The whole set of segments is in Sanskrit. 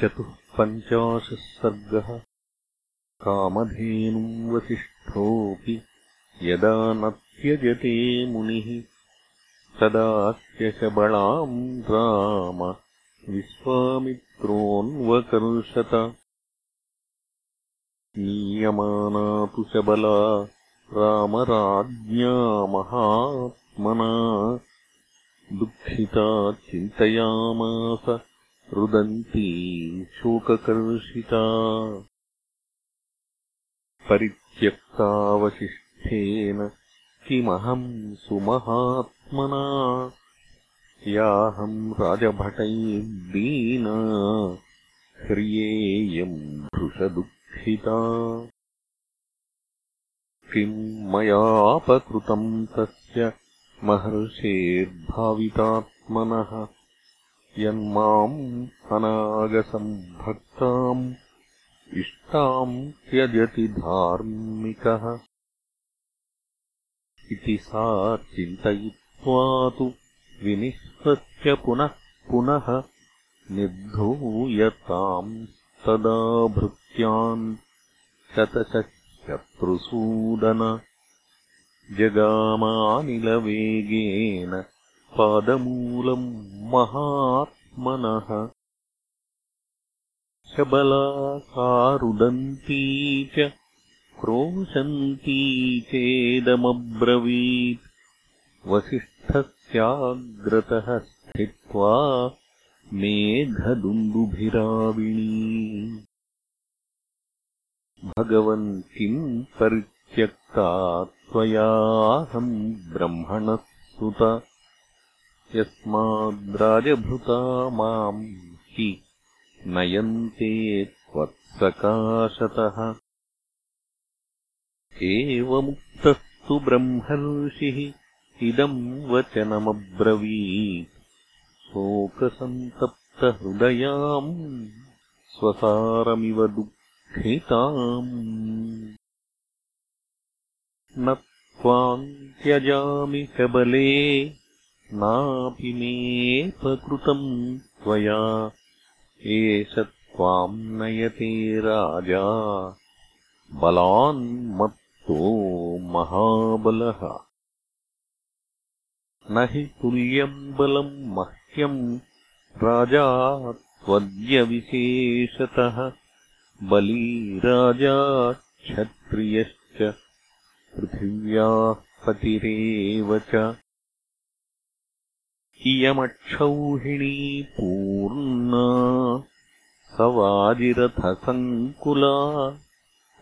चतुःपञ्चाशः सर्गः। कामधेनुम् वसिष्ठोऽपि यदा न त्यजते मुनिः तदात्यशबलाम् राम विश्वामित्रोऽन्वकर्षत। नीयमाना तु शबला रामराज्ञा महात्मना। दुःखिता चिन्तयामास रुदन्ती शोककर्षिता परित्यक्तावशिष्ठेन किमहम् सुमहात्मना। याहम् राजभटैर्दीना ह्रियेयम् भृशदुःखिता। किम् मयापकृतम् तस्य महर्षेर्भावितात्मनः यन्माम् अनागसम्भक्ताम् इष्टाम् त्यजति धार्मिकः। इति सा चिन्तयित्वा तु विनिःसृत्य पुनः पुनः निर्धूयताम् तदा भृत्यान् शतशः शत्रुसूदन जगामानिलवेगेन पादमूलम् महात्मनः शबला सारुदन्ती च क्रोशन्ती चेदमब्रवीत्। वसिष्ठस्याग्रतः स्थित्वा मेघदुन्दुभिराविणी। भगवन् किम् परित्यक्ता त्वयाहम् ब्रह्मणः सुत यस्माद्राजभृता माम् हि नयन्ते त्वत्सकाशतः। एवमुक्तस्तु ब्रह्मर्षिः इदम् वचनमब्रवीत्। शोकसन्तप्तहृदयाम् स्वसारमिव दुःखिताम्। न त्वाम् त्यजामि सबले नापि मेऽपकृतम् त्वया। एष त्वाम् नयते राजा। बलान्मत्तो महाबलः। न हि तुल्यम् बलम् मह्यम् राजा त्वद्यविशेषतः। बली राजा क्षत्रियश्च। पृथिव्याः पतिरेव च इयमक्षौहिणी पूर्णा सवाजिरथसङ्कुला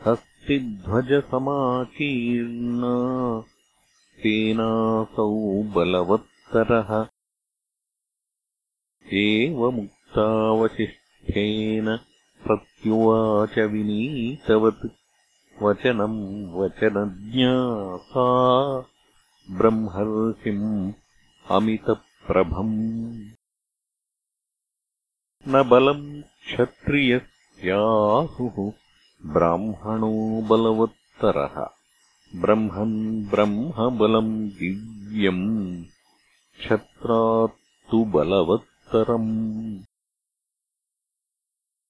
हस्तिध्वजसमाकीर्णा तेनासौ बलवत्तरः। एवमुक्तावशिष्ठेन प्रत्युवाच विनीतवत् वचनम् वचनज्ञा सा ब्रह्मर्षिम् अमित प्रभम्। न बलम् क्षत्रियस्याहुः ब्राह्मणो बलवत्तरः। ब्रह्मन् ब्रह्मबलम् दिव्यम् क्षत्रात्तु बलवत्तरम्।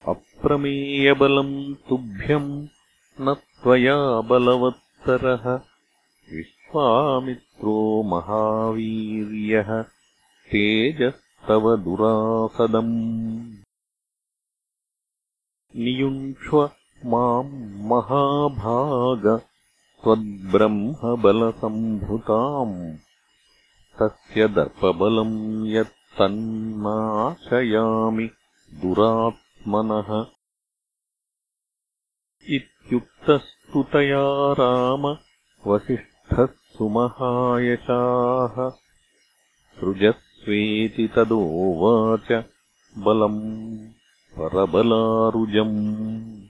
अप्रमेयबलम् तुभ्यम् न त्वया बलवत्तरः। विश्वामित्रो महावीर्यः तेजस्तव दुरासदम् नियुङ्क्ष्व माम् महाभाग त्वद्ब्रह्मबलसम्भृताम्। तस्य दर्पबलम् यत्तन्नाशयामि दुरात्मनः। इत्युक्तस्तु तया राम वसिष्ठः सुमहायशाः। सृजः स्वेति तदोवाच बलम् परबलारुजम्।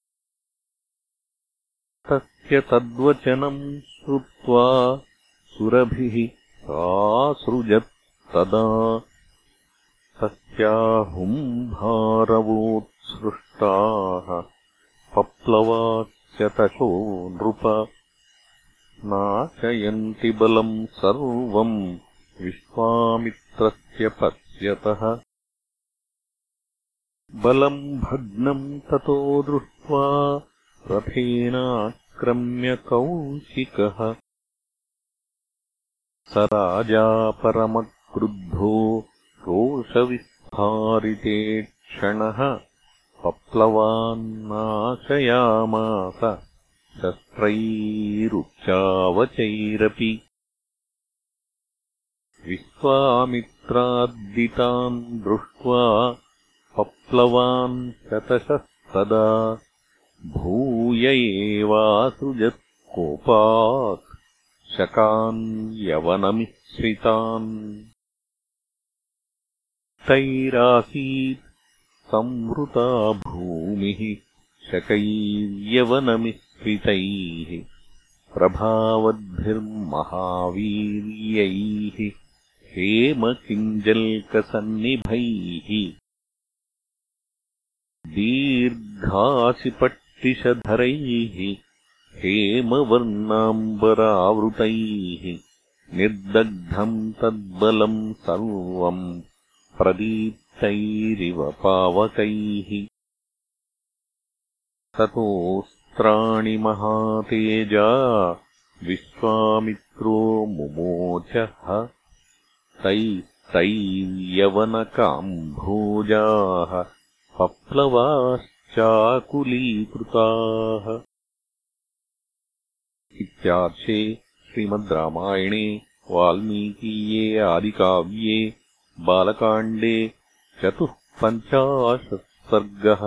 तस्य तद्वचनम् श्रुत्वा सुरभिः सासृजत्तदा तस्याहुम्भारवोत्सृष्टाः पप्लवाच्यतशो नृप। नाशयन्ति बलम् सर्वम् विश्वामित्रस्य पश्यतः बलम् भग्नम् ततो दृष्ट्वा रथेनाक्रम्य कौशिकः। स राजा परमक्रुद्धो रोषविस्फारिते क्षणः पप्लवान्नाशयामास शस्त्रैरुच्चावचैरपि विश्वामित्राद्दितान् दृष्ट्वा पप्लवान् शतशस्तदा भूय एवासृजत्कोपात् शकान् यवनमिश्रितान्। तैरासीत् संवृता भूमिः शकैर्यवनमिश्रितैः प्रभावद्भिर्महावीर्यैः हेमकिञ्जल्कसन्निभैः। दीर्घासिपट्टिशधरैः हेमवर्णाम्बरावृतैः निर्दग्धम् तद्बलम् सर्वम् प्रदीप्तैरिव पावकैः। ततोऽस्त्राणि महातेजा विश्वामित्रो मुमोचः तैस्तैर्यवनकाम्भोजाः पप्लवाश्चाकुलीकृताः। इत्यार्षे श्रीमद् रामायणे वाल्मीकीये आदिकाव्ये बालकाण्डे चतुःपञ्चाशत् सर्गः